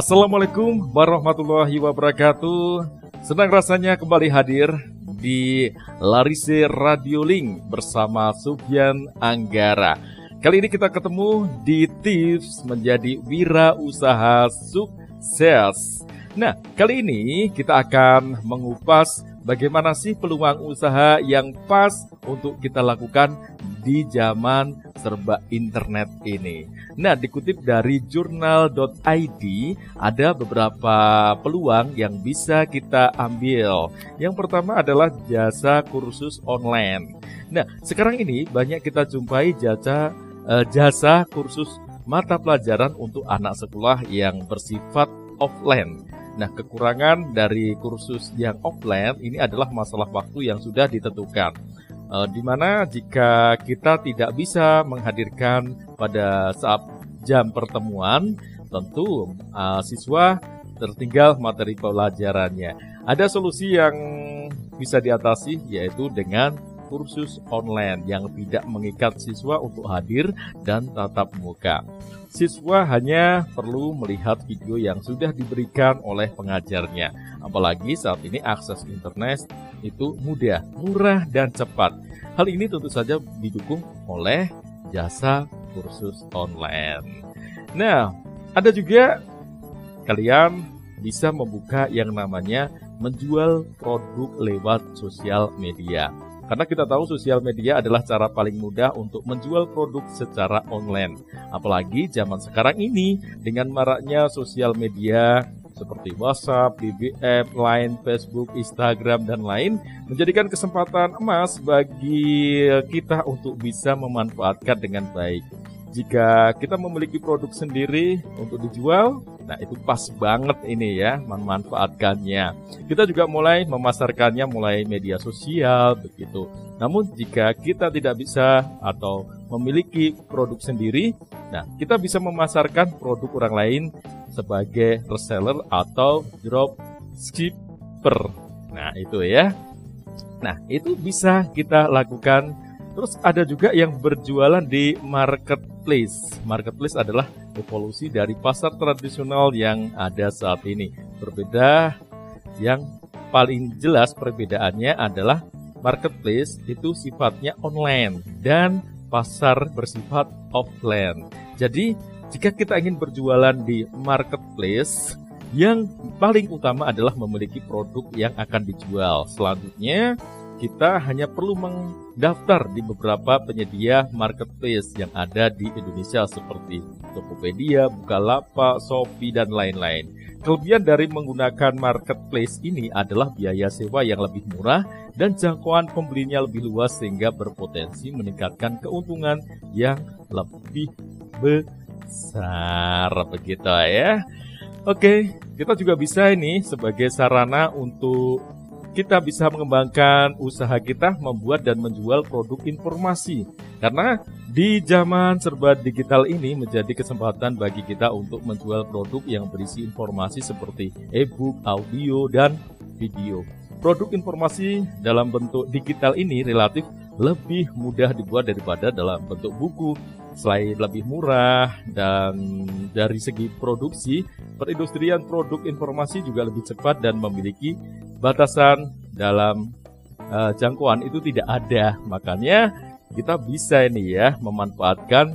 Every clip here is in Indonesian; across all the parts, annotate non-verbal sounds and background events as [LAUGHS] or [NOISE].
Assalamualaikum warahmatullahi wabarakatuh. Senang rasanya kembali hadir di Larise Radio Link bersama Sufyan Anggara. Kali ini kita ketemu di tips menjadi wira usaha sukses. Nah, kali ini kita akan mengupas bagaimana sih peluang usaha yang pas untuk kita lakukan di zaman serba internet ini. Nah, dikutip dari jurnal.id, ada beberapa peluang yang bisa kita ambil. Yang pertama adalah jasa kursus online. Nah, sekarang ini banyak kita jumpai jasa eh, jasa kursus mata pelajaran untuk anak sekolah yang bersifat offline. Nah, kekurangan dari kursus yang offline ini adalah masalah waktu yang sudah ditentukan. E, di mana jika kita tidak bisa menghadirkan pada saat jam pertemuan, tentu e, siswa tertinggal materi pelajarannya. Ada solusi yang bisa diatasi yaitu dengan kursus online yang tidak mengikat siswa untuk hadir dan tatap muka. Siswa hanya perlu melihat video yang sudah diberikan oleh pengajarnya. Apalagi saat ini akses internet itu mudah, murah, dan cepat. Hal ini tentu saja didukung oleh jasa kursus online. Nah, ada juga kalian bisa membuka yang namanya menjual produk lewat sosial media. Karena kita tahu sosial media adalah cara paling mudah untuk menjual produk secara online. Apalagi zaman sekarang ini dengan maraknya sosial media seperti WhatsApp, BBM, Line, Facebook, Instagram, dan lain menjadikan kesempatan emas bagi kita untuk bisa memanfaatkan dengan baik. Jika kita memiliki produk sendiri untuk dijual, nah itu pas banget ini ya memanfaatkannya. Kita juga mulai memasarkannya mulai media sosial begitu. Namun jika kita tidak bisa atau memiliki produk sendiri, nah kita bisa memasarkan produk orang lain sebagai reseller atau drop shipper. Nah, itu ya. Nah, itu bisa kita lakukan Terus ada juga yang berjualan di marketplace. Marketplace adalah evolusi dari pasar tradisional yang ada saat ini. Berbeda yang paling jelas perbedaannya adalah marketplace itu sifatnya online dan pasar bersifat offline. Jadi, jika kita ingin berjualan di marketplace, yang paling utama adalah memiliki produk yang akan dijual. Selanjutnya, kita hanya perlu mendaftar di beberapa penyedia marketplace yang ada di Indonesia seperti Tokopedia, Bukalapak, Shopee, dan lain-lain. Kelebihan dari menggunakan marketplace ini adalah biaya sewa yang lebih murah dan jangkauan pembelinya lebih luas sehingga berpotensi meningkatkan keuntungan yang lebih besar begitu ya. Oke, kita juga bisa ini sebagai sarana untuk kita bisa mengembangkan usaha kita membuat dan menjual produk informasi. Karena di zaman serba digital ini menjadi kesempatan bagi kita untuk menjual produk yang berisi informasi seperti e-book, audio, dan video. Produk informasi dalam bentuk digital ini relatif lebih mudah dibuat daripada dalam bentuk buku. Selain lebih murah dan dari segi produksi, perindustrian produk informasi juga lebih cepat dan memiliki batasan dalam uh, jangkauan itu tidak ada. Makanya kita bisa ini ya memanfaatkan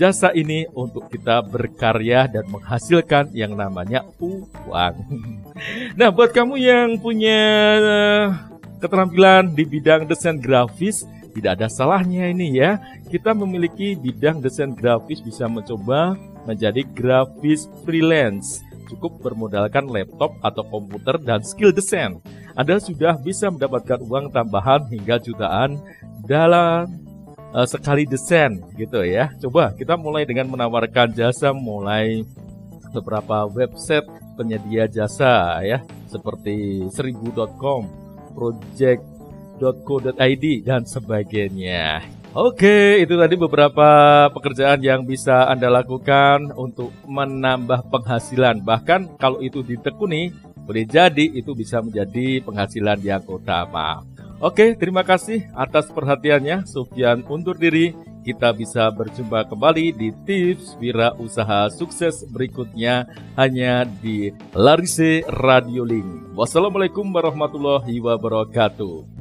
jasa ini untuk kita berkarya dan menghasilkan yang namanya uang. [LAUGHS] nah, buat kamu yang punya uh, keterampilan di bidang desain grafis, tidak ada salahnya ini ya. Kita memiliki bidang desain grafis bisa mencoba menjadi grafis freelance cukup bermodalkan laptop atau komputer dan skill desain. Anda sudah bisa mendapatkan uang tambahan hingga jutaan dalam uh, sekali desain gitu ya. Coba kita mulai dengan menawarkan jasa mulai beberapa website penyedia jasa ya seperti seribu.com, project.co.id dan sebagainya. Oke, itu tadi beberapa pekerjaan yang bisa Anda lakukan untuk menambah penghasilan. Bahkan kalau itu ditekuni, boleh jadi itu bisa menjadi penghasilan yang utama. Oke, terima kasih atas perhatiannya. Sufyan undur diri. kita bisa berjumpa kembali di tips wira usaha sukses berikutnya hanya di Larise Radio Link. Wassalamualaikum warahmatullahi wabarakatuh.